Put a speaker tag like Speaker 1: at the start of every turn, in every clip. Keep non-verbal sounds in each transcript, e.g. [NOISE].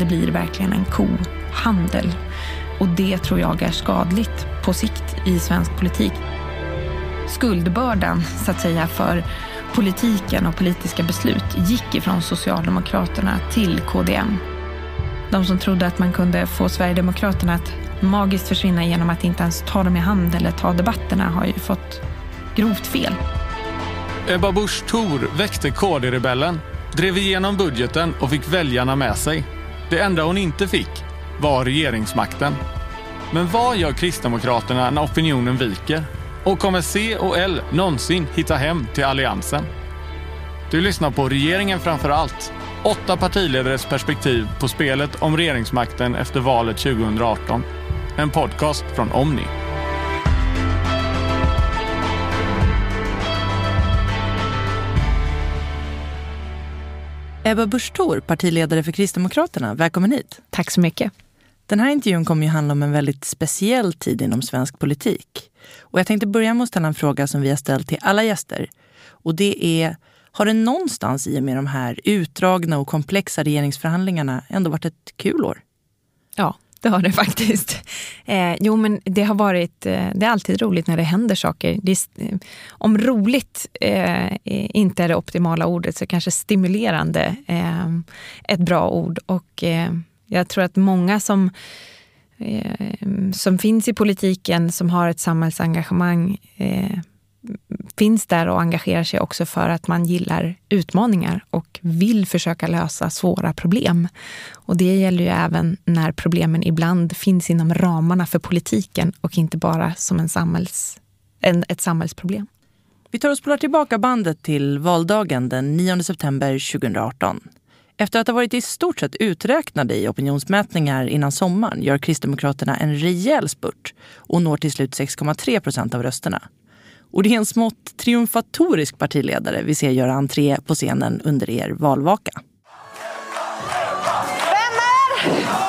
Speaker 1: det blir verkligen en kohandel. Och det tror jag är skadligt på sikt i svensk politik. Skuldbördan, så att säga, för politiken och politiska beslut gick ifrån Socialdemokraterna till KDM. De som trodde att man kunde få Sverigedemokraterna att magiskt försvinna genom att inte ens ta dem i hand eller ta debatterna har ju fått grovt fel.
Speaker 2: Ebba Busch Thor väckte KD-rebellen, drev igenom budgeten och fick väljarna med sig. Det enda hon inte fick var regeringsmakten. Men vad gör Kristdemokraterna när opinionen viker? Och kommer C och L någonsin hitta hem till Alliansen? Du lyssnar på Regeringen framför allt. Åtta partiledares perspektiv på spelet om regeringsmakten efter valet 2018. En podcast från Omni.
Speaker 3: Ebba Busch Thor, partiledare för Kristdemokraterna. Välkommen hit.
Speaker 1: Tack så mycket.
Speaker 3: Den här intervjun kommer ju handla om en väldigt speciell tid inom svensk politik. Och jag tänkte börja med att ställa en fråga som vi har ställt till alla gäster. Och det är, har det någonstans i och med de här utdragna och komplexa regeringsförhandlingarna ändå varit ett kul år?
Speaker 1: Ja, det har det [LAUGHS] faktiskt. Eh, jo, men det har varit, eh, det är alltid roligt när det händer saker. Det är, eh, om roligt eh, inte är det optimala ordet så kanske stimulerande eh, ett bra ord. Och eh, jag tror att många som, eh, som finns i politiken, som har ett samhällsengagemang eh, finns där och engagerar sig också för att man gillar utmaningar och vill försöka lösa svåra problem. Och det gäller ju även när problemen ibland finns inom ramarna för politiken och inte bara som en samhälls, en, ett samhällsproblem.
Speaker 3: Vi tar och spolar tillbaka bandet till valdagen den 9 september 2018. Efter att ha varit i stort sett uträknade i opinionsmätningar innan sommaren gör Kristdemokraterna en rejäl spurt och når till slut 6,3 procent av rösterna. Och det är en smått triumfatorisk partiledare vi ser göra entré på scenen under er valvaka.
Speaker 4: Vänner!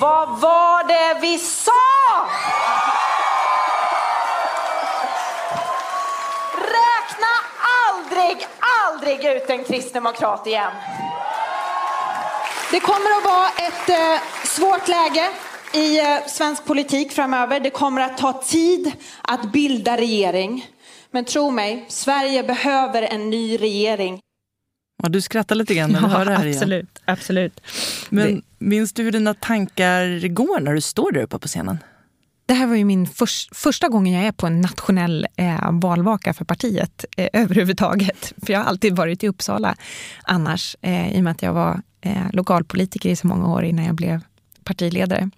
Speaker 4: Vad var det vi sa? Räkna aldrig, aldrig ut en kristdemokrat igen.
Speaker 5: Det kommer att vara ett eh, svårt läge i eh, svensk politik framöver. Det kommer att ta tid att bilda regering. Men tro mig, Sverige behöver en ny regering.
Speaker 3: Ja, du skrattar lite grann när du ja, hör det här
Speaker 1: absolut, igen. Absolut.
Speaker 3: Men det... minns du hur dina tankar går när du står där uppe på scenen?
Speaker 1: Det här var ju min för, första gången jag är på en nationell eh, valvaka för partiet eh, överhuvudtaget. [LAUGHS] För jag har alltid varit i Uppsala annars, eh, i och med att jag var eh, lokalpolitiker i så många år innan jag blev partiledare.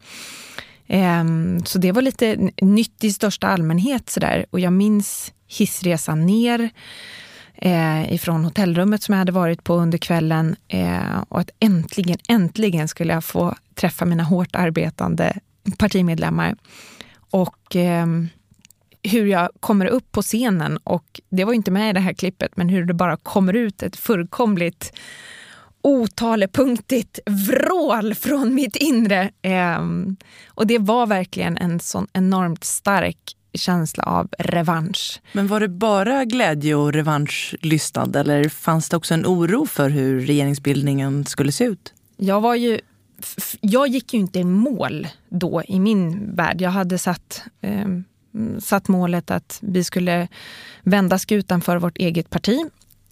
Speaker 1: Ehm, så det var lite nytt i största allmänhet. Sådär. Och jag minns hissresan ner eh, ifrån hotellrummet som jag hade varit på under kvällen. Eh, och att äntligen, äntligen skulle jag få träffa mina hårt arbetande partimedlemmar. Och eh, hur jag kommer upp på scenen och det var inte med i det här klippet, men hur det bara kommer ut ett fullkomligt otalepunktigt vrål från mitt inre. Eh, och det var verkligen en sån enormt stark känsla av revansch.
Speaker 3: Men var det bara glädje och revanschlystnad eller fanns det också en oro för hur regeringsbildningen skulle se ut?
Speaker 1: Jag var ju jag gick ju inte i mål då i min värld. Jag hade satt, eh, satt målet att vi skulle vända skutan för vårt eget parti.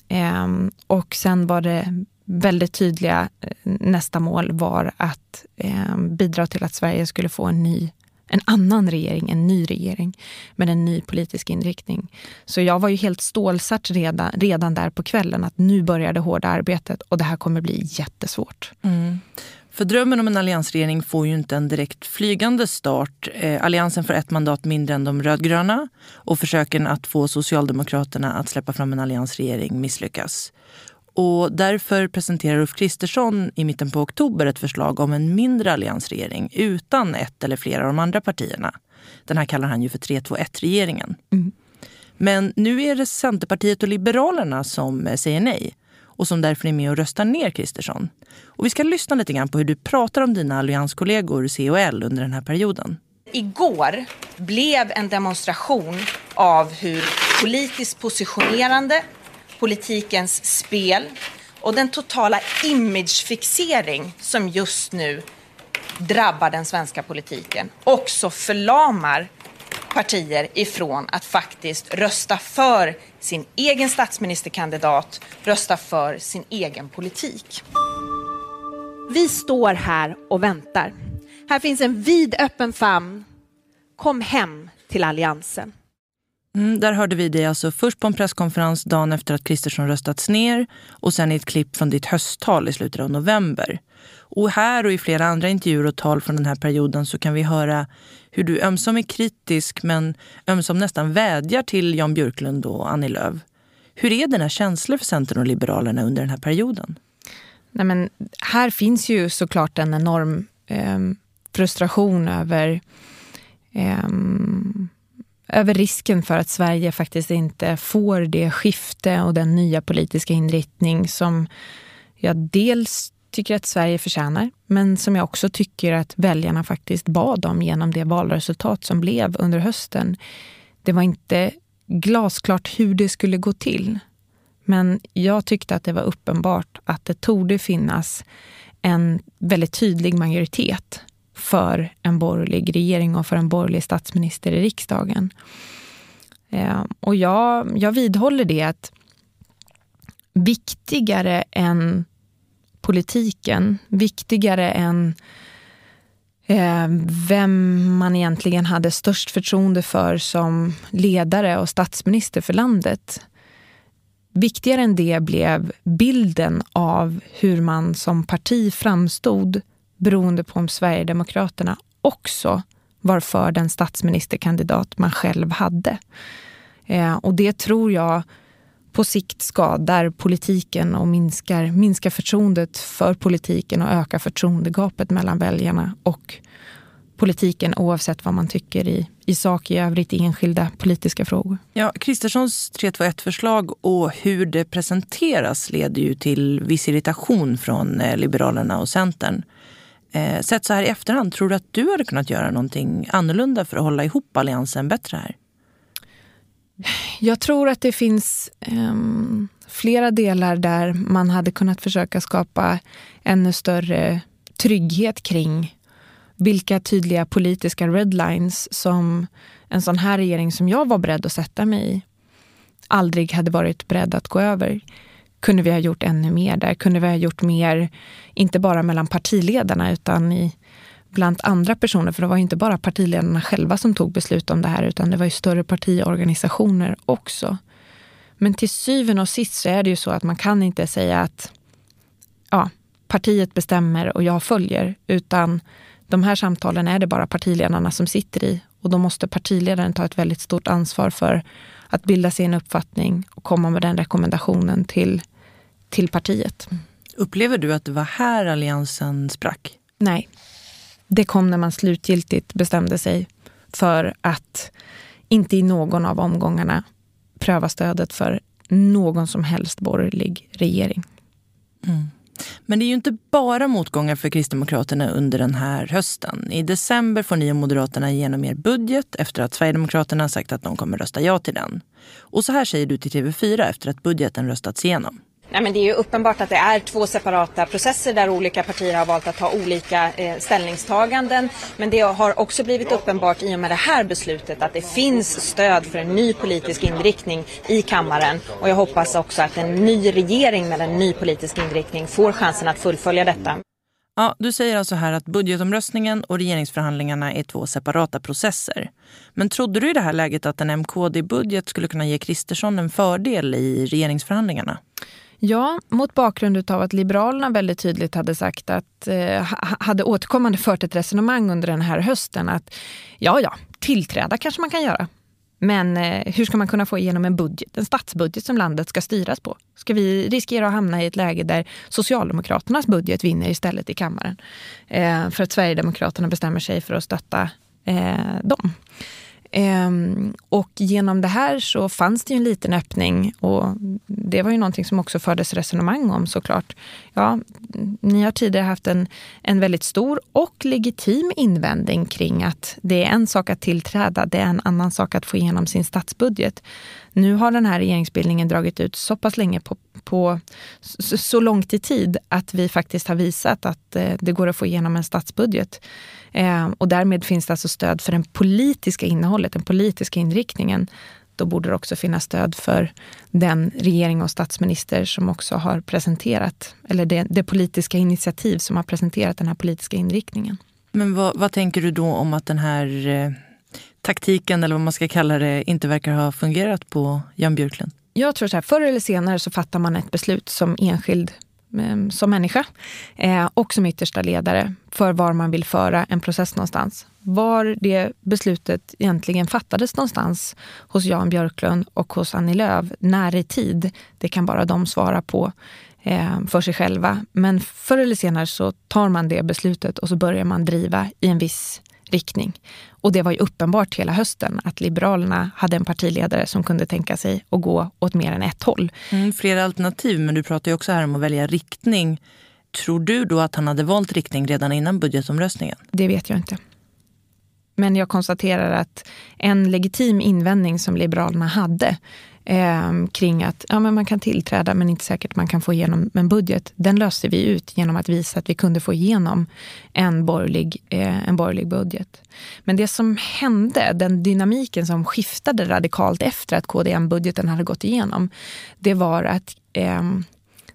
Speaker 1: Eh, och sen var det väldigt tydliga eh, nästa mål var att eh, bidra till att Sverige skulle få en ny en annan regering, en ny regering med en ny politisk inriktning. Så jag var ju helt stålsatt redan, redan där på kvällen att nu börjar det hårda arbetet och det här kommer bli jättesvårt.
Speaker 3: Mm. För drömmen om en alliansregering får ju inte en direkt flygande start. Eh, alliansen får ett mandat mindre än de rödgröna och försöken att få Socialdemokraterna att släppa fram en alliansregering misslyckas. Och därför presenterar Ulf Kristersson i mitten på oktober ett förslag om en mindre alliansregering utan ett eller flera av de andra partierna. Den här kallar han ju för 3-2-1-regeringen. Mm. Men nu är det Centerpartiet och Liberalerna som säger nej och som därför är med och röstar ner Kristersson. Och vi ska lyssna lite grann på hur du pratar om dina allianskollegor C och L under den här perioden.
Speaker 4: Igår blev en demonstration av hur politiskt positionerande politikens spel och den totala imagefixering som just nu drabbar den svenska politiken också förlamar partier ifrån att faktiskt rösta för sin egen statsministerkandidat, rösta för sin egen politik.
Speaker 5: Vi står här och väntar. Här finns en vidöppen famn. Kom hem till Alliansen.
Speaker 3: Mm, där hörde vi dig alltså först på en presskonferens dagen efter att Kristersson röstats ner och sen i ett klipp från ditt hösttal i slutet av november. Och här och i flera andra intervjuer och tal från den här perioden så kan vi höra hur du ömsom är kritisk men ömsom nästan vädjar till Jan Björklund och Annie Lööf. Hur är dina känslor för Centern och Liberalerna under den här perioden?
Speaker 1: Nej, men här finns ju såklart en enorm eh, frustration över, eh, över risken för att Sverige faktiskt inte får det skifte och den nya politiska inriktning som jag dels tycker att Sverige förtjänar, men som jag också tycker att väljarna faktiskt bad om genom det valresultat som blev under hösten. Det var inte glasklart hur det skulle gå till. Men jag tyckte att det var uppenbart att det torde finnas en väldigt tydlig majoritet för en borgerlig regering och för en borgerlig statsminister i riksdagen. Eh, och jag, jag vidhåller det att viktigare än politiken, viktigare än eh, vem man egentligen hade störst förtroende för som ledare och statsminister för landet. Viktigare än det blev bilden av hur man som parti framstod beroende på om Sverigedemokraterna också var för den statsministerkandidat man själv hade. Eh, och det tror jag på sikt skadar politiken och minskar, minskar förtroendet för politiken och ökar förtroendegapet mellan väljarna och politiken oavsett vad man tycker i, i sak i övrigt i enskilda politiska frågor.
Speaker 3: Ja, Kristerssons 321-förslag och hur det presenteras leder ju till viss irritation från eh, Liberalerna och Centern. Eh, sett så här i efterhand, tror du att du hade kunnat göra någonting annorlunda för att hålla ihop Alliansen bättre här?
Speaker 1: Jag tror att det finns eh, flera delar där man hade kunnat försöka skapa ännu större trygghet kring vilka tydliga politiska redlines som en sån här regering som jag var beredd att sätta mig i aldrig hade varit beredd att gå över. Kunde vi ha gjort ännu mer där? Kunde vi ha gjort mer, inte bara mellan partiledarna utan i bland andra personer, för det var inte bara partiledarna själva som tog beslut om det här, utan det var ju större partiorganisationer också. Men till syvende och sist så är det ju så att man kan inte säga att ja, partiet bestämmer och jag följer, utan de här samtalen är det bara partiledarna som sitter i och då måste partiledaren ta ett väldigt stort ansvar för att bilda sig en uppfattning och komma med den rekommendationen till, till partiet.
Speaker 3: Upplever du att det var här Alliansen sprack?
Speaker 1: Nej, det kom när man slutgiltigt bestämde sig för att inte i någon av omgångarna pröva stödet för någon som helst borgerlig regering.
Speaker 3: Mm. Men det är ju inte bara motgångar för Kristdemokraterna under den här hösten. I december får ni och Moderaterna igenom er budget efter att Sverigedemokraterna sagt att de kommer rösta ja till den. Och så här säger du till TV4 efter att budgeten röstats igenom.
Speaker 4: Nej, men det är ju uppenbart att det är två separata processer där olika partier har valt att ha olika eh, ställningstaganden. Men det har också blivit uppenbart i och med det här beslutet att det finns stöd för en ny politisk inriktning i kammaren. Och jag hoppas också att en ny regering med en ny politisk inriktning får chansen att fullfölja detta.
Speaker 3: Ja, du säger alltså här att budgetomröstningen och regeringsförhandlingarna är två separata processer. Men trodde du i det här läget att en MKD-budget skulle kunna ge Kristersson en fördel i regeringsförhandlingarna?
Speaker 1: Ja, mot bakgrund av att Liberalerna väldigt tydligt hade sagt att, eh, hade återkommande fört ett resonemang under den här hösten att ja, ja, tillträda kanske man kan göra. Men eh, hur ska man kunna få igenom en budget, en statsbudget som landet ska styras på? Ska vi riskera att hamna i ett läge där Socialdemokraternas budget vinner istället i kammaren? Eh, för att Sverigedemokraterna bestämmer sig för att stötta eh, dem. Ehm, och genom det här så fanns det ju en liten öppning och det var ju någonting som också fördes resonemang om såklart. Ja, ni har tidigare haft en, en väldigt stor och legitim invändning kring att det är en sak att tillträda, det är en annan sak att få igenom sin statsbudget. Nu har den här regeringsbildningen dragit ut så pass länge på, på så, långt i tid att vi faktiskt har visat att eh, det går att få igenom en statsbudget. Eh, och därmed finns det alltså stöd för det politiska innehållet, den politiska inriktningen. Då borde det också finnas stöd för den regering och statsminister som också har presenterat, eller det, det politiska initiativ som har presenterat den här politiska inriktningen.
Speaker 3: Men vad, vad tänker du då om att den här eh, taktiken, eller vad man ska kalla det, inte verkar ha fungerat på Jan Björklund?
Speaker 1: Jag tror så här, förr eller senare så fattar man ett beslut som enskild ehm, som människa eh, och som yttersta ledare för var man vill föra en process någonstans. Var det beslutet egentligen fattades någonstans hos Jan Björklund och hos Annie Lööf, när i tid, det kan bara de svara på ehm, för sig själva. Men förr eller senare så tar man det beslutet och så börjar man driva i en viss riktning. Och det var ju uppenbart hela hösten att Liberalerna hade en partiledare som kunde tänka sig att gå åt mer än ett håll.
Speaker 3: Mm, flera alternativ, men du pratar ju också här om att välja riktning. Tror du då att han hade valt riktning redan innan budgetomröstningen?
Speaker 1: Det vet jag inte. Men jag konstaterar att en legitim invändning som Liberalerna hade eh, kring att ja, men man kan tillträda men inte säkert man kan få igenom en budget. Den löste vi ut genom att visa att vi kunde få igenom en borgerlig, eh, en borgerlig budget. Men det som hände, den dynamiken som skiftade radikalt efter att KDM-budgeten hade gått igenom, det var att eh,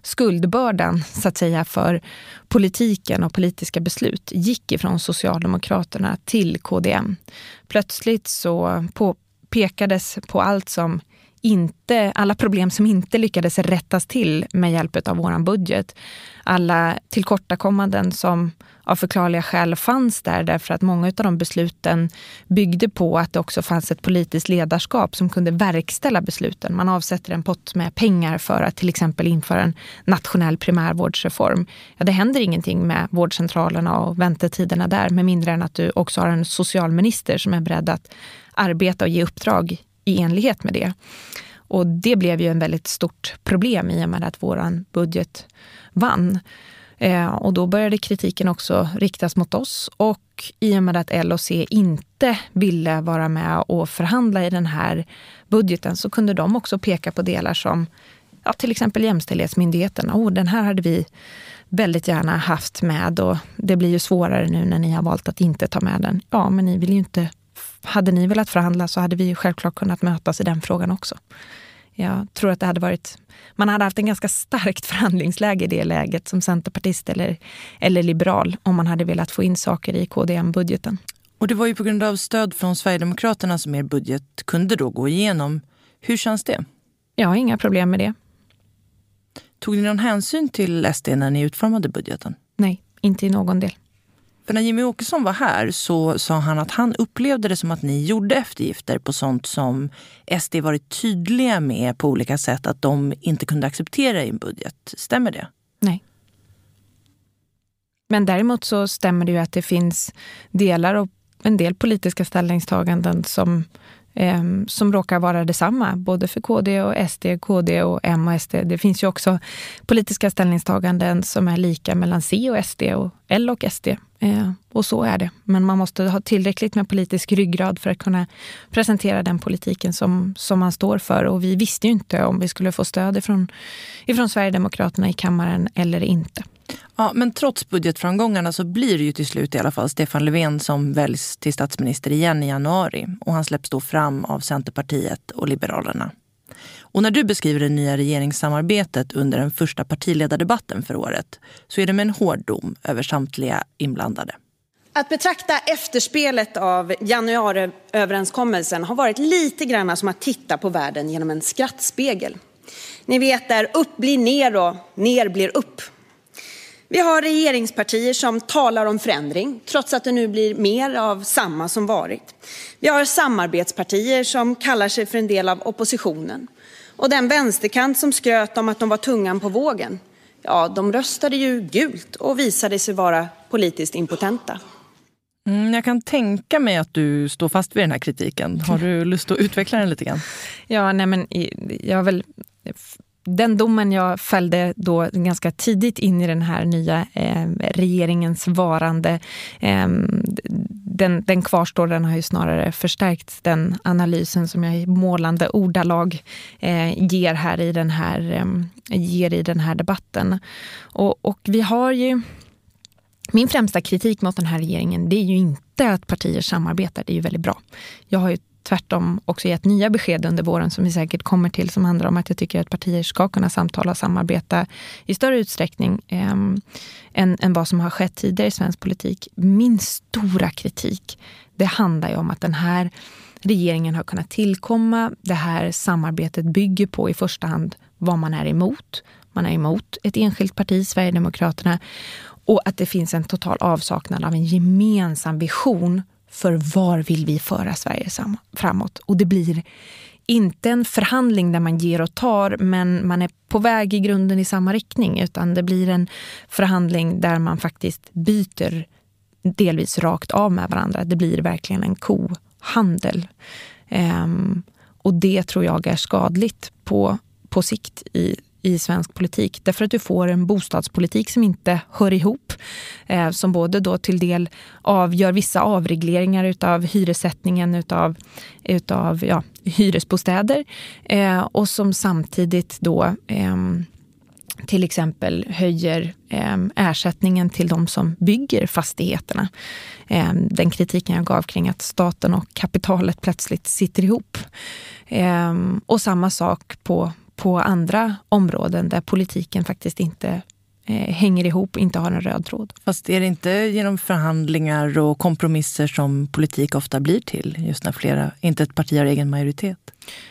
Speaker 1: skuldbördan så att säga för politiken och politiska beslut gick ifrån Socialdemokraterna till KDM. Plötsligt så på, pekades på allt som inte, alla problem som inte lyckades rättas till med hjälp av vår budget. Alla tillkortakommanden som av förklarliga skäl fanns där därför att många av de besluten byggde på att det också fanns ett politiskt ledarskap som kunde verkställa besluten. Man avsätter en pott med pengar för att till exempel införa en nationell primärvårdsreform. Ja, det händer ingenting med vårdcentralerna och väntetiderna där med mindre än att du också har en socialminister som är beredd att arbeta och ge uppdrag i enlighet med det. Och det blev ju en väldigt stort problem i och med att vår budget vann. Eh, och då började kritiken också riktas mot oss och i och med att L och C inte ville vara med och förhandla i den här budgeten så kunde de också peka på delar som ja, till exempel Jämställdhetsmyndigheten. Oh, den här hade vi väldigt gärna haft med och det blir ju svårare nu när ni har valt att inte ta med den. Ja, men ni vill ju inte hade ni velat förhandla så hade vi självklart kunnat mötas i den frågan också. Jag tror att det hade varit, man hade haft en ganska starkt [LAUGHS] förhandlingsläge i det läget som centerpartist eller, eller liberal om man hade velat få in saker i KDM-budgeten.
Speaker 3: Och det var ju på grund av stöd från Sverigedemokraterna som er budget kunde då gå igenom. Hur känns det?
Speaker 1: Jag har inga problem med det.
Speaker 3: Tog ni någon hänsyn till SD när ni utformade budgeten?
Speaker 1: Nej, inte i någon del.
Speaker 3: För när Jimmy Åkesson var här så sa han att han upplevde det som att ni gjorde eftergifter på sånt som SD varit tydliga med på olika sätt att de inte kunde acceptera i en budget. Stämmer det?
Speaker 1: Nej. Men däremot så stämmer det ju att det finns delar och en del politiska ställningstaganden som eh, som råkar vara detsamma, både för KD och SD, KD och M och SD. Det finns ju också politiska ställningstaganden som är lika mellan C och SD och L och SD. Eh, och så är det. Men man måste ha tillräckligt med politisk ryggrad för att kunna presentera den politiken som, som man står för. Och vi visste ju inte om vi skulle få stöd ifrån, ifrån Sverigedemokraterna i kammaren eller inte.
Speaker 3: Ja, men trots budgetframgångarna så blir det ju till slut i alla fall Stefan Löfven som väljs till statsminister igen i januari. Och han släpps då fram av Centerpartiet och Liberalerna. Och när du beskriver det nya regeringssamarbetet under den första partiledardebatten för året så är det med en hård dom över samtliga inblandade.
Speaker 5: Att betrakta efterspelet av januariöverenskommelsen har varit lite grann som att titta på världen genom en skrattspegel. Ni vet där upp blir ner och ner blir upp. Vi har regeringspartier som talar om förändring, trots att det nu blir mer av samma som varit. Vi har samarbetspartier som kallar sig för en del av oppositionen. Och den vänsterkant som skröt om att de var tungan på vågen, ja, de röstade ju gult och visade sig vara politiskt impotenta.
Speaker 3: Mm, jag kan tänka mig att du står fast vid den här kritiken. Har du lust att utveckla den lite grann?
Speaker 1: Ja, nej men jag har väl den domen jag fällde då ganska tidigt in i den här nya eh, regeringens varande, eh, den, den kvarstår, den har ju snarare förstärkt den analysen som jag i målande ordalag eh, ger, här i den här, eh, ger i den här debatten. Och, och vi har ju... Min främsta kritik mot den här regeringen det är ju inte att partier samarbetar, det är ju väldigt bra. Jag har ju tvärtom också gett nya besked under våren som vi säkert kommer till som handlar om att jag tycker att partier ska kunna samtala och samarbeta i större utsträckning eh, än, än vad som har skett tidigare i svensk politik. Min stora kritik, det handlar ju om att den här regeringen har kunnat tillkomma. Det här samarbetet bygger på i första hand vad man är emot. Man är emot ett enskilt parti, Sverigedemokraterna, och att det finns en total avsaknad av en gemensam vision för var vill vi föra Sverige framåt? Och det blir inte en förhandling där man ger och tar, men man är på väg i grunden i samma riktning, utan det blir en förhandling där man faktiskt byter delvis rakt av med varandra. Det blir verkligen en kohandel. Um, och det tror jag är skadligt på, på sikt i i svensk politik. Därför att du får en bostadspolitik som inte hör ihop. Eh, som både då till del avgör vissa avregleringar utav hyressättningen utav, utav ja, hyresbostäder eh, och som samtidigt då eh, till exempel höjer eh, ersättningen till de som bygger fastigheterna. Eh, den kritiken jag gav kring att staten och kapitalet plötsligt sitter ihop. Eh, och samma sak på på andra områden där politiken faktiskt inte eh, hänger ihop och inte har en röd tråd.
Speaker 3: Fast är det inte genom förhandlingar och kompromisser som politik ofta blir till? Just när flera, inte ett parti har egen majoritet.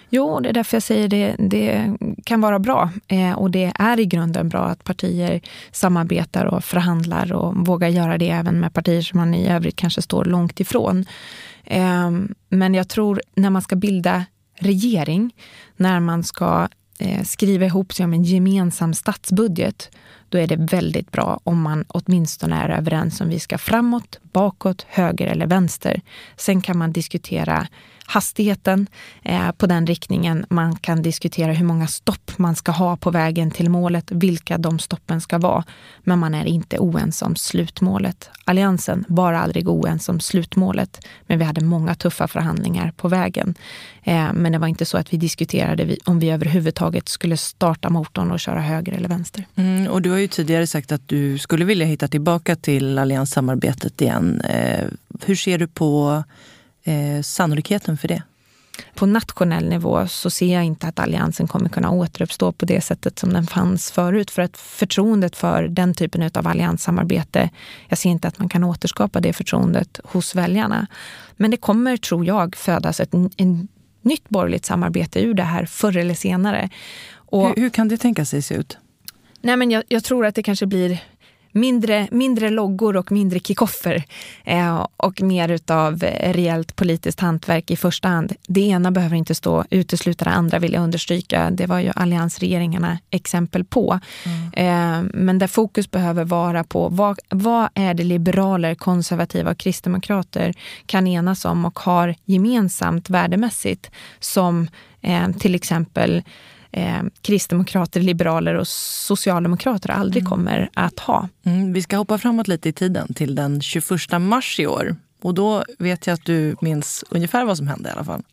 Speaker 1: Jo, det är därför jag säger det. Det kan vara bra. Eh, och det är i grunden bra att partier samarbetar och förhandlar och vågar göra det även med partier som man i övrigt kanske står långt ifrån. Eh, men jag tror när man ska bilda regering, när man ska Eh, skriva ihop sig om en gemensam statsbudget, då är det väldigt bra om man åtminstone är överens om vi ska framåt, bakåt, höger eller vänster. Sen kan man diskutera hastigheten eh, på den riktningen. Man kan diskutera hur många stopp man ska ha på vägen till målet, vilka de stoppen ska vara. Men man är inte oense om slutmålet. Alliansen var aldrig oense om slutmålet, men vi hade många tuffa förhandlingar på vägen. Eh, men det var inte så att vi diskuterade om vi överhuvudtaget skulle starta motorn och köra höger eller vänster.
Speaker 3: Mm, och du har ju tidigare sagt att du skulle vilja hitta tillbaka till allianssamarbetet igen. Eh, hur ser du på eh, sannolikheten för det?
Speaker 1: På nationell nivå så ser jag inte att Alliansen kommer kunna återuppstå på det sättet som den fanns förut. För att förtroendet för den typen av allianssamarbete, jag ser inte att man kan återskapa det förtroendet hos väljarna. Men det kommer, tror jag, födas ett en nytt borgerligt samarbete ur det här förr eller senare.
Speaker 3: Och, hur, hur kan det tänka sig se ut?
Speaker 1: Nej, men jag, jag, tror att det kanske blir mindre, mindre loggor och mindre kickoffer eh, och mer utav rejält politiskt hantverk i första hand. Det ena behöver inte stå utesluta det andra vill jag understryka. Det var ju alliansregeringarna exempel på. Mm. Eh, men där fokus behöver vara på vad, vad är det liberaler, konservativa och kristdemokrater kan enas om och har gemensamt värdemässigt som eh, till exempel eh, kristdemokrater, liberaler och socialdemokrater aldrig mm. kommer att ha.
Speaker 3: Mm, vi ska hoppa framåt lite i tiden till den 21 mars i år. Och då vet jag att du minns ungefär vad som hände i alla fall.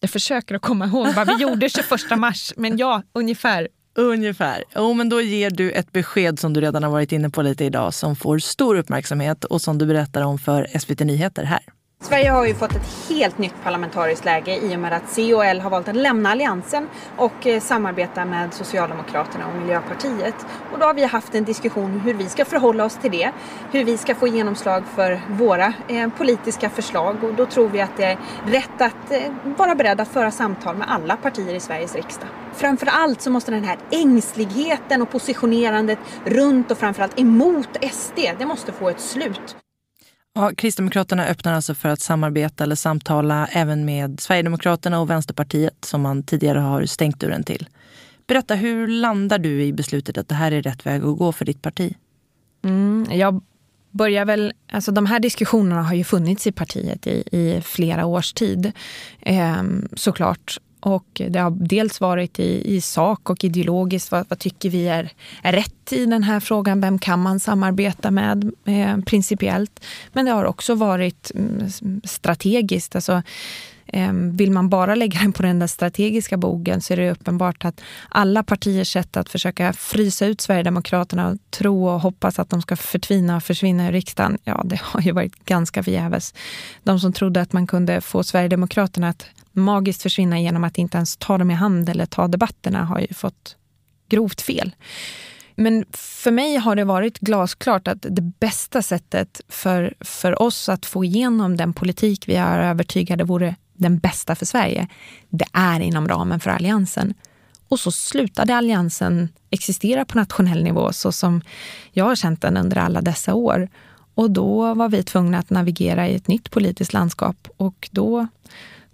Speaker 1: Jag försöker att komma ihåg vad vi [LAUGHS] gjorde 21 mars, men ja, ungefär.
Speaker 3: Ungefär. Jo, men då ger du ett besked som du redan har varit inne på lite idag som får stor uppmärksamhet och som du berättar om för SVT Nyheter här.
Speaker 4: Sverige har ju fått ett helt nytt parlamentariskt läge i och med att C och L har valt att lämna alliansen och eh, samarbeta med Socialdemokraterna och Miljöpartiet. Och då har vi haft en diskussion hur vi ska förhålla oss till det, hur vi ska få genomslag för våra eh, politiska förslag och då tror vi att det är rätt att eh, vara beredd att föra samtal med alla partier i Sveriges riksdag. Framför allt så måste den här ängsligheten och positionerandet runt och framförallt emot SD, det måste få ett slut.
Speaker 3: Ja, Kristdemokraterna öppnar alltså för att samarbeta eller samtala även med Sverigedemokraterna och Vänsterpartiet som man tidigare har stängt dörren till. Berätta, hur landar du i beslutet att det här är rätt väg att gå för ditt parti?
Speaker 1: Mm, jag börjar väl, alltså de här diskussionerna har ju funnits i partiet i, i flera års tid eh, såklart. Och det har dels varit i, i sak och ideologiskt. Vad, vad, tycker vi är, är rätt i den här frågan? Vem kan man samarbeta med eh, principiellt? Men det har också varit mm, strategiskt. Alltså, eh, vill man bara lägga den på den där strategiska bogen så är det uppenbart att alla partiers sätt att försöka frysa ut Sverigedemokraterna och tro och hoppas att de ska förtvina och försvinna ur riksdagen, ja det har ju varit ganska förgäves. De som trodde att man kunde få Sverigedemokraterna att magiskt försvinna genom att inte ens ta dem i hand eller ta debatterna har ju fått grovt fel. Men för mig har det varit glasklart att det bästa sättet för, för oss att få igenom den politik vi är övertygade vore den bästa för Sverige, det är inom ramen för Alliansen. Och så slutade Alliansen existera på nationell nivå så som jag har känt den under alla dessa år. Och då var vi tvungna att navigera i ett nytt politiskt landskap och då,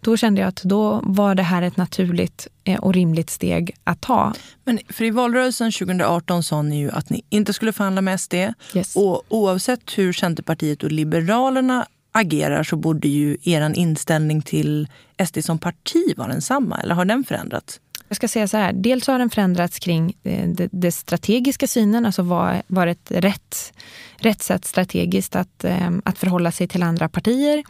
Speaker 1: då kände jag att då var det här ett naturligt eh, och rimligt steg att ta.
Speaker 3: Men för i valrörelsen 2018 sa ni ju att ni inte skulle förhandla med SD. Yes. Och oavsett hur Centerpartiet och Liberalerna agerar så borde ju er inställning till SD som parti vara densamma. Eller har den förändrats?
Speaker 1: Jag ska säga så här, dels har den förändrats kring eh, det, strategiska synen, alltså var, var ett rätt, rätt sätt strategiskt att, eh, att förhålla sig till andra partier.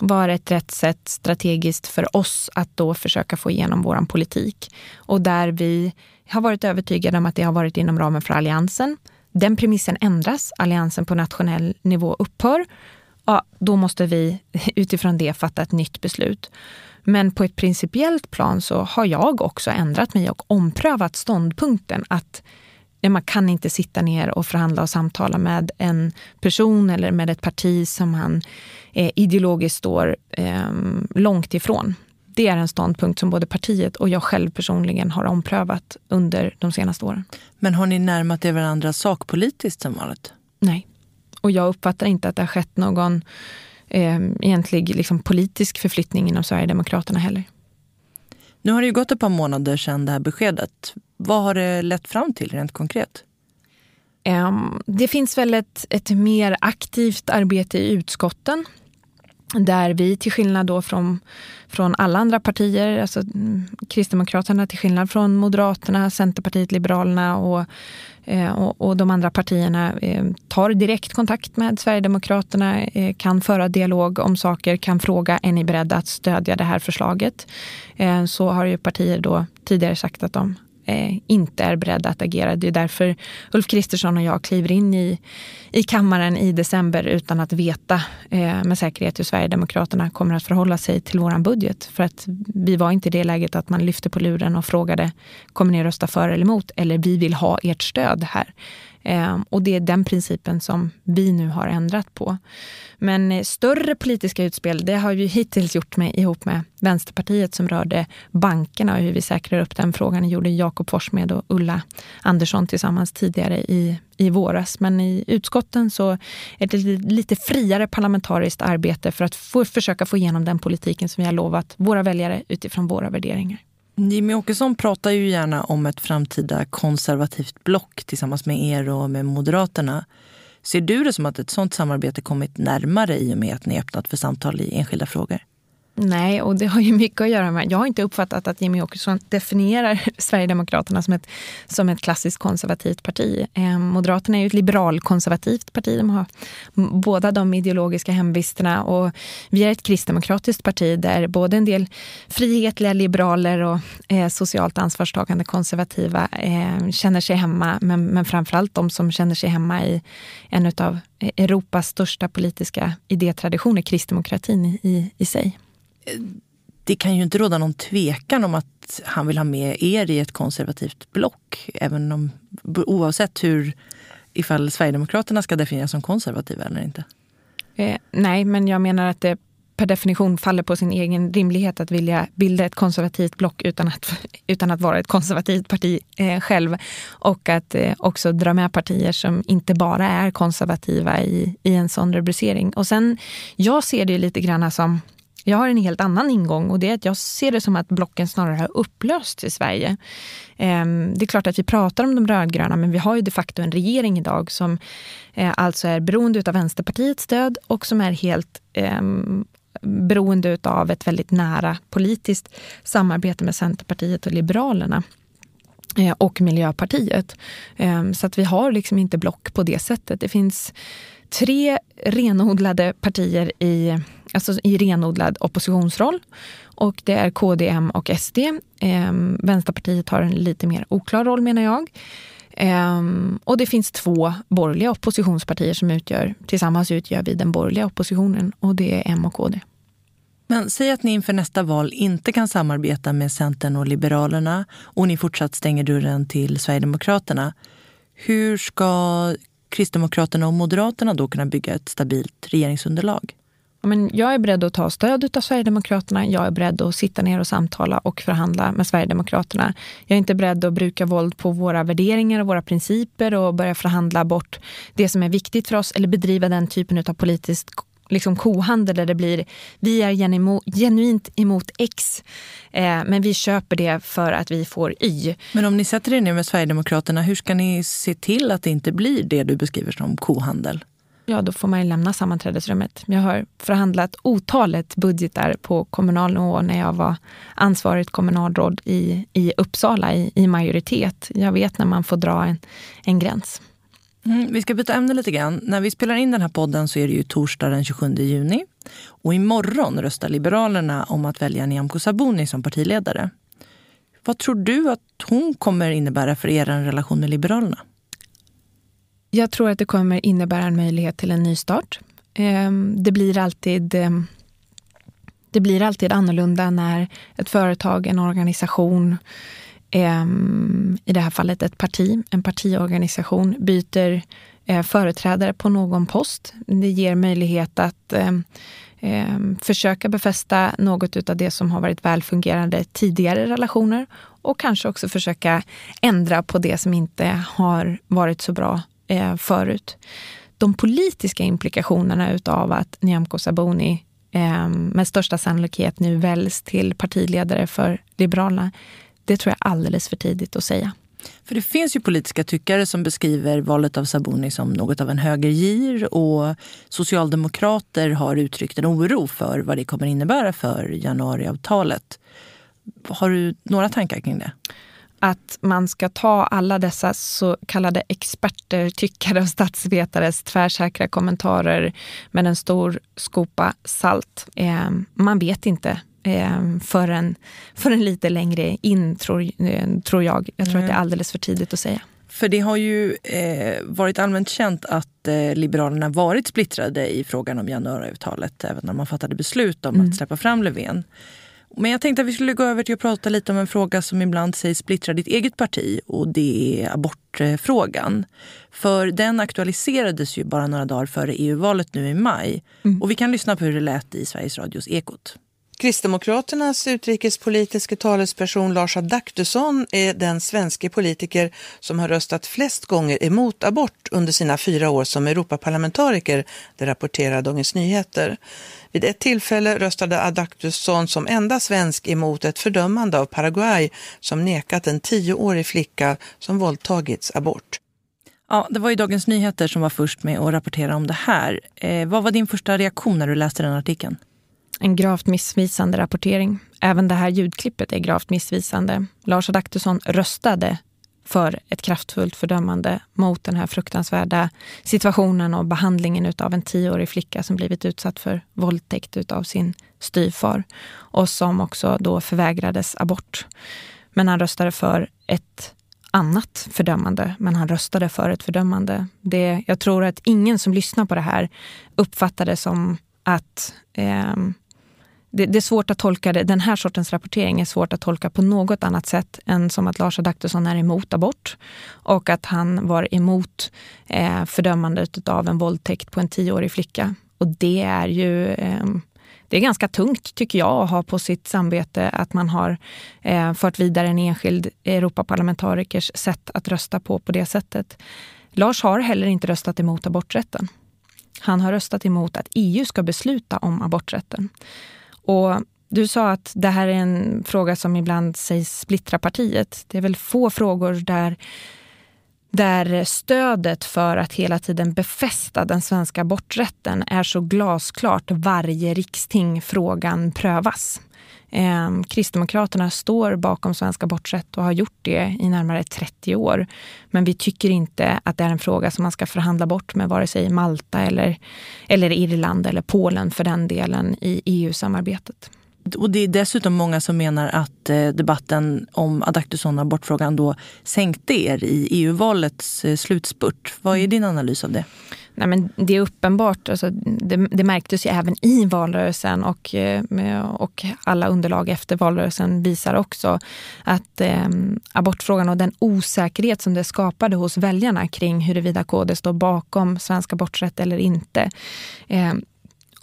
Speaker 1: Var ett rätt sätt strategiskt för oss att då försöka få igenom vår politik. Och där vi har varit övertygade om att det har varit inom ramen för Alliansen. Den premissen ändras, Alliansen på nationell nivå upphör ja, då måste vi [LAUGHS] utifrån det fatta ett nytt beslut. Men på ett principiellt plan så har jag också ändrat mig och omprövat ståndpunkten att man kan inte sitta ner och förhandla och samtala med en person eller med ett parti som man eh, ideologiskt står eh, långt ifrån. Det är en ståndpunkt som både partiet och jag själv personligen har omprövat under de senaste åren.
Speaker 3: Men har ni närmat er varandra sakpolitiskt som vanligt?
Speaker 1: Nej. Och jag uppfattar inte att det har skett någon eh, egentlig liksom, politisk förflyttning inom Sverigedemokraterna heller.
Speaker 3: Nu har det ju gått ett par månader sedan det här beskedet. Vad har det lett fram till rent konkret?
Speaker 1: Um, det finns väl ett, ett mer aktivt arbete i utskotten där vi till skillnad då från, från alla andra partier, alltså mm, Kristdemokraterna till skillnad från Moderaterna, Centerpartiet, Liberalerna och, Eh, och, och, de andra partierna eh, tar direkt kontakt med Sverigedemokraterna, eh, kan föra dialog om saker, kan fråga är ni beredda att stödja det här förslaget? Så har ju partier då tidigare sagt att de eh, inte är beredda att agera. Det är därför Ulf Kristersson och jag kliver in i, i kammaren i december utan att veta eh, med säkerhet hur Sverigedemokraterna kommer att förhålla sig till vår budget. För att vi var inte i det läget att man lyfte på luren och frågade kommer ni rösta för eller emot? Eller vi vill ha ert stöd här. Ehm, och det är den principen som vi nu har ändrat på. Men eh, större politiska utspel, det har vi hittills gjort med, ihop med Vänsterpartiet som rörde bankerna och hur vi säkrar upp den frågan. Det gjorde Jakob Forssmed och Ulla Andersson tillsammans tidigare i, i våras. Men i utskotten så är det lite friare parlamentariskt arbete för att få, försöka få igenom den politiken som vi har lovat våra väljare utifrån våra värderingar.
Speaker 3: Jimmy Åkesson pratar ju gärna om ett framtida konservativt block tillsammans med er och med Moderaterna. Ser du det som att ett sånt samarbete kommit närmare i och med att ni öppnat för samtal i enskilda frågor?
Speaker 1: Nej, och det har ju mycket att göra med... Jag har inte uppfattat att Jimmy Åkesson definierar [LAUGHS] Sverigedemokraterna som ett, som ett klassiskt konservativt parti. Eh, Moderaterna är ju ett liberalkonservativt parti. De har båda de ideologiska hemvisterna. Och vi är ett kristdemokratiskt parti där både en del frihetliga liberaler och eh, socialt ansvarstagande konservativa eh, känner sig hemma. Men, men framförallt de som känner sig hemma i en av Europas största politiska idétraditioner, kristdemokratin i, i, i sig
Speaker 3: det kan ju inte råda någon tvekan om att han vill ha med er i ett konservativt block. Även om, oavsett hur, ifall Sverigedemokraterna ska definieras som konservativa eller inte.
Speaker 1: Eh, nej, men jag menar att det per definition faller på sin egen rimlighet att vilja bilda ett konservativt block utan att, [LAUGHS] utan att vara ett konservativt parti eh, själv. Och att eh, också dra med partier som inte bara är konservativa i, i en sån rubricering. Och sen, jag ser det lite grann som jag har en helt annan ingång och det är att jag ser det som att blocken snarare har upplösts i Sverige. Ehm, det är klart att vi pratar om de rödgröna men vi har ju de facto en regering idag som eh, alltså är beroende av Vänsterpartiets stöd och som är helt ehm, beroende av ett väldigt nära politiskt samarbete med Centerpartiet och Liberalerna eh, och Miljöpartiet. Ehm, så att vi har liksom inte block på det sättet. Det finns tre renodlade partier i, alltså i renodlad oppositionsroll. Och det är KD, M och SD. Eh, Vänsterpartiet har en lite mer oklar roll menar jag. Eh, och det finns två borgerliga oppositionspartier som utgör, tillsammans utgör vi den borgerliga oppositionen och det är M och KD.
Speaker 3: Men säg att ni inför nästa val inte kan samarbeta med Centern och Liberalerna och ni fortsatt stänger dörren till Sverigedemokraterna. Hur ska Kristdemokraterna och Moderaterna då kunna bygga ett stabilt regeringsunderlag?
Speaker 1: Men jag är beredd att ta stöd av Sverigedemokraterna. Jag är beredd att sitta ner och samtala och förhandla med Sverigedemokraterna. Jag är inte beredd att bruka våld på våra värderingar och våra principer och börja förhandla bort det som är viktigt för oss eller bedriva den typen av politisk liksom kohandel där det blir vi är genuint emot X eh, men vi köper det för att vi får Y.
Speaker 3: Men om ni sätter er ner med Sverigedemokraterna, hur ska ni se till att det inte blir det du beskriver som kohandel?
Speaker 1: Ja då får man ju lämna sammanträdesrummet. Jag har förhandlat otalet budgetar på kommunal nivå när jag var ansvarigt kommunalråd i, i Uppsala i, i majoritet. Jag vet när man får dra en, en gräns.
Speaker 3: Mm, vi ska byta ämne lite grann. När vi spelar in den här podden så är det ju torsdag den 27 juni. Och imorgon röstar Liberalerna om att välja Nyamko Sabuni som partiledare. Vad tror du att hon kommer innebära för er relation med Liberalerna?
Speaker 1: Jag tror att det kommer innebära en möjlighet till en nystart. start. Ehm, det blir alltid ehm, det blir alltid annorlunda när ett företag, en organisation, ehm, i det här fallet ett parti, en partiorganisation, byter eh, företrädare på någon post. Det ger möjlighet att försöka befästa något av det som har varit välfungerande tidigare relationer och kanske också försöka ändra på det som inte har varit så bra eh, förut. De politiska implikationerna utav att Nyamko Sabuni eh, med största sannolikhet nu väljs till partiledare för Liberalerna, det tror jag är alldeles för tidigt att säga.
Speaker 3: För det finns ju politiska tyckare som beskriver valet av Sabuni som något av en högergir och socialdemokrater har uttryckt en oro för vad det kommer innebära för januariavtalet. Har du några tankar kring det?
Speaker 1: Att man ska ta alla dessa så kallade experter, tyckare och statsvetares tvärsäkra kommentarer med en stor skopa salt. Eh, man vet inte eh, förrän, förrän lite längre in, tror, eh, tror jag. Jag tror mm. att det är alldeles för tidigt att säga.
Speaker 3: För det har ju eh, varit allmänt känt att eh, Liberalerna varit splittrade i frågan om januariavtalet även när man fattade beslut om mm. att släppa fram Löfven. Men jag tänkte att vi skulle gå över till att prata lite om en fråga som ibland sägs splittra ditt eget parti och det är abortfrågan. För den aktualiserades ju bara några dagar före EU-valet nu i maj. Mm. Och vi kan lyssna på hur det lät i Sveriges Radios Ekot.
Speaker 6: Kristdemokraternas utrikespolitiska talesperson Lars Adaktusson är den svenska politiker som har röstat flest gånger emot abort under sina fyra år som Europaparlamentariker, det rapporterar Dagens Nyheter. Vid ett tillfälle röstade Adaktusson som enda svensk emot ett fördömande av Paraguay som nekat en tioårig flicka som våldtagits abort.
Speaker 3: Ja, det var ju Dagens Nyheter som var först med att rapportera om det här. Eh, vad var din första reaktion när du läste den artikeln?
Speaker 1: En gravt missvisande rapportering. Även det här ljudklippet är gravt missvisande. Lars Adaktusson röstade för ett kraftfullt fördömande mot den här fruktansvärda situationen och behandlingen av en tioårig flicka som blivit utsatt för våldtäkt av sin styvfar och som också då förvägrades abort. Men han röstade för ett annat fördömande, men han röstade för ett fördömande. Det, jag tror att ingen som lyssnar på det här uppfattar det som att eh, det, det, är svårt att tolka det. Den här sortens rapportering är svårt att tolka på något annat sätt än som att Lars Adaktusson är emot abort och att han var emot eh, fördömandet av en våldtäkt på en tioårig flicka. Och det är ju eh, det är ganska tungt tycker jag att ha på sitt samvete att man har eh, fört vidare en enskild Europaparlamentarikers sätt att rösta på på det sättet. Lars har heller inte röstat emot aborträtten. Han har röstat emot att EU ska besluta om aborträtten. Och du sa att det här är en fråga som ibland sägs splittra partiet. Det är väl få frågor där där stödet för att hela tiden befästa den svenska aborträtten är så glasklart varje riksting frågan prövas. Eh, Kristdemokraterna står bakom svensk aborträtt och har gjort det i närmare 30 år. Men vi tycker inte att det är en fråga som man ska förhandla bort med vare sig Malta eller, eller Irland eller Polen för den delen i EU-samarbetet.
Speaker 3: Och det är dessutom många som menar att eh, debatten om Adaktusson abortfrågan då sänkte er i EU-valets eh, slutspurt. Vad är din analys av det?
Speaker 1: Nej, men det är uppenbart, alltså, det, det, märktes ju även i valrörelsen och, eh, och alla underlag efter valrörelsen visar också att eh, abortfrågan och den osäkerhet som det skapade hos väljarna kring huruvida KD står bakom svensk aborträtt eller inte eh,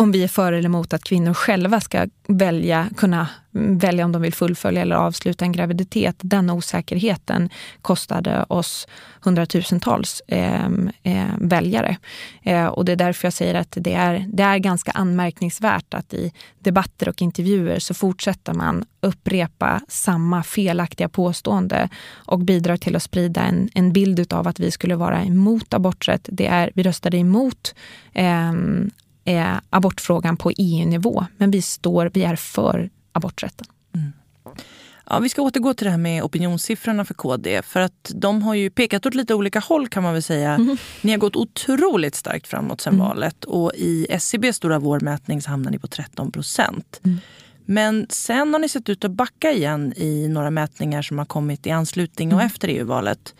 Speaker 1: om vi är för eller emot att kvinnor själva ska välja, kunna välja om de vill fullfölja eller avsluta en graviditet. Den osäkerheten kostade oss hundratusentals eh, eh, väljare. Eh, och det är därför jag säger att det är, det är ganska anmärkningsvärt att i debatter och intervjuer så fortsätter man upprepa samma felaktiga påstående och bidrar till att sprida en, en bild av att vi skulle vara emot aborträtt. Det är, vi röstade emot ehm, eh, abortfrågan på EU-nivå. Men vi står, vi är för aborträtten. Mm.
Speaker 3: Ja, vi ska återgå till det här med opinionssiffrorna för KD. För att de har ju pekat åt lite olika håll kan man väl säga. Mm. Ni har gått otroligt starkt framåt sen mm. valet och i SCBs stora vårmätning så hamnar ni på 13 procent. Mm. Men sen har ni sett ut att backa igen i några mätningar som har kommit i anslutning och mm. efter EU-valet.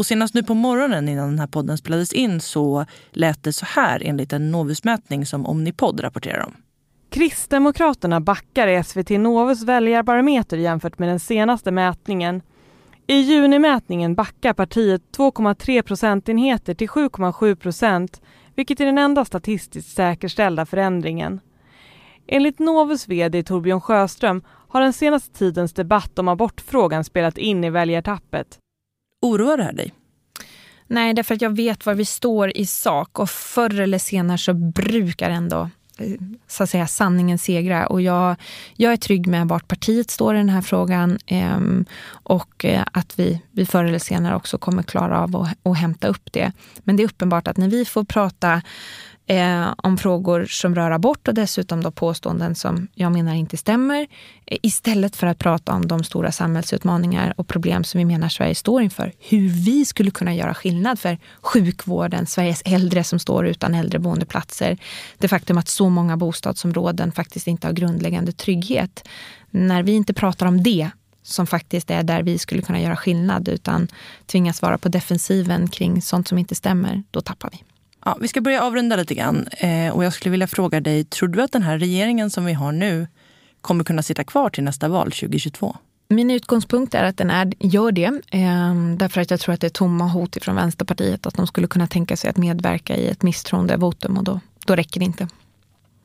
Speaker 3: Och senast nu på morgonen innan den här podden spelades in så lät det så här enligt en Novusmätning som Omnipod rapporterar om.
Speaker 7: Kristdemokraterna backar i SVT Novus väljarbarometer jämfört med den senaste mätningen. I junimätningen backar partiet 2,3 procentenheter till 7,7 procent vilket är den enda statistiskt säkerställda förändringen. Enligt Novus vd Torbjörn Sjöström har den senaste tidens debatt om abortfrågan spelat in i väljartappet.
Speaker 3: Oroar det här dig?
Speaker 1: Nej, därför att jag vet var vi står i sak och förr eller senare så brukar ändå eh, så att säga, sanningen segra. Och jag, jag är trygg med vart partiet står i den här frågan ehm, eh, och att vi, vi förr eller senare också kommer klara av att, att hämta upp det. Men det är uppenbart att när vi får prata eh, om frågor som rör abort och dessutom då påståenden som jag menar inte stämmer. Eh, istället för att prata om de stora samhällsutmaningar och problem som vi menar Sverige står inför. Hur vi skulle kunna göra skillnad för sjukvården, Sveriges äldre som står utan äldreboendeplatser. Det faktum att så många bostadsområden faktiskt inte har grundläggande trygghet. När vi inte pratar om det som faktiskt är där vi skulle kunna göra skillnad utan tvingas vara på defensiven kring sånt som inte stämmer, då tappar vi.
Speaker 3: Ja, vi ska börja avrunda lite grann. Eh, och jag skulle vilja fråga dig, tror du att den här regeringen som vi har nu kommer kunna sitta kvar till nästa val 2022?
Speaker 1: Min utgångspunkt är att den är, gör det. Eh, därför att jag tror att det är tomma hot från Vänsterpartiet att de skulle kunna tänka sig att medverka i ett misstroendevotum och då, då räcker det inte.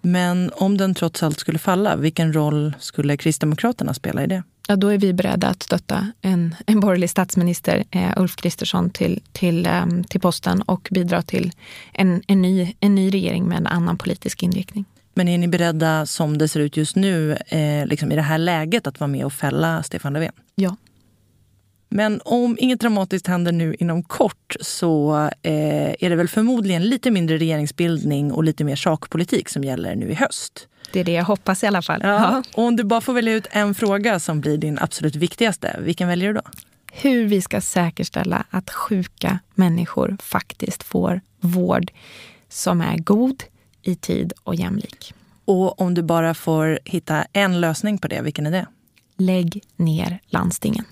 Speaker 3: Men om den trots allt skulle falla, vilken roll skulle Kristdemokraterna spela i det?
Speaker 1: Ja, då är vi beredda att stötta en, en borgerlig statsminister, eh, Ulf Kristersson, till, till, eh, till posten och bidra till en, en, ny, en ny regering med en annan politisk inriktning.
Speaker 3: Men är ni beredda, som det ser ut just nu, eh, liksom i det här läget att vara med och fälla Stefan Löfven?
Speaker 1: Ja.
Speaker 3: Men om inget dramatiskt händer nu inom kort så eh, är det väl förmodligen lite mindre regeringsbildning och lite mer sakpolitik som gäller nu i höst.
Speaker 1: Det är det jag hoppas i alla fall.
Speaker 3: Ja. ja. Och om du bara får välja ut en fråga som blir din absolut viktigaste, vilken väljer du då?
Speaker 1: Hur vi ska säkerställa att sjuka människor faktiskt får vård som är god, i tid och jämlik.
Speaker 3: Och om du bara får hitta en lösning på det, vilken är det?
Speaker 1: Lägg ner landstingen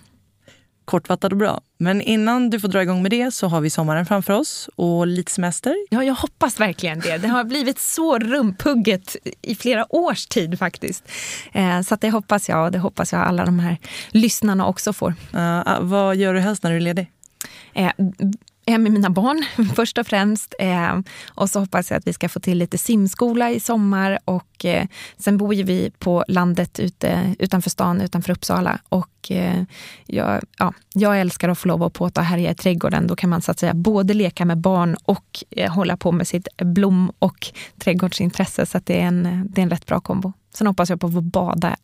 Speaker 3: kortfattat och bra. Men innan du får dra igång med det så har vi sommaren framför oss och lite semester.
Speaker 1: Ja, jag hoppas verkligen det. Det har blivit så rumpugget i flera års tid faktiskt. Eh, så det hoppas jag och det hoppas jag alla de här lyssnarna också får.
Speaker 3: Uh, vad gör du helst när du är ledig?
Speaker 1: Eh, Eh, med mina barn [LAUGHS] först och främst. Eh, och så hoppas jag att vi ska få till lite simskola i sommar. Och eh, sen bor ju vi på landet ute, utanför stan, utanför Uppsala. Och eh, jag, ja, jag älskar att få lov att påta och härja i trädgården. Då kan man så att säga både leka med barn och eh, hålla på med sitt blom och trädgårdsintresse. Så det, är en, det är en rätt bra kombo. Sen hoppas jag på att få bada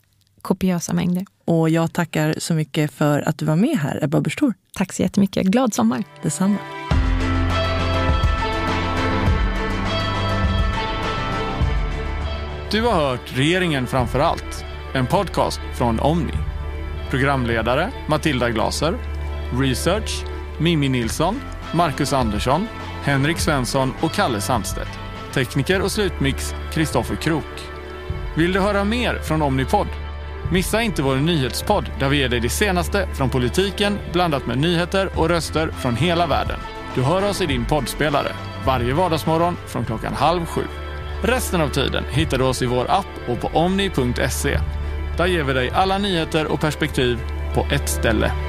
Speaker 1: kopiösa mängder.
Speaker 3: Och jag tackar så mycket för att du var med här, Ebba Busch
Speaker 1: Tack så jättemycket. Glad sommar.
Speaker 3: Detsamma.
Speaker 2: Du har hört Regeringen framför allt, en podcast från Omni. Programledare Matilda Glaser. Research Mimmi Nilsson, Marcus Andersson, Henrik Svensson och Kalle Sandstedt. Tekniker och slutmix Kristoffer Krook. Vill du höra mer från Omnipod? Missa inte vår nyhetspodd där vi ger dig det senaste från politiken blandat med nyheter och röster från hela världen. Du hör oss i din poddspelare varje vardagsmorgon från klockan halv sju. Resten av tiden hittar du oss i vår app och på omni.se. Där ger vi dig alla nyheter och perspektiv på ett ställe.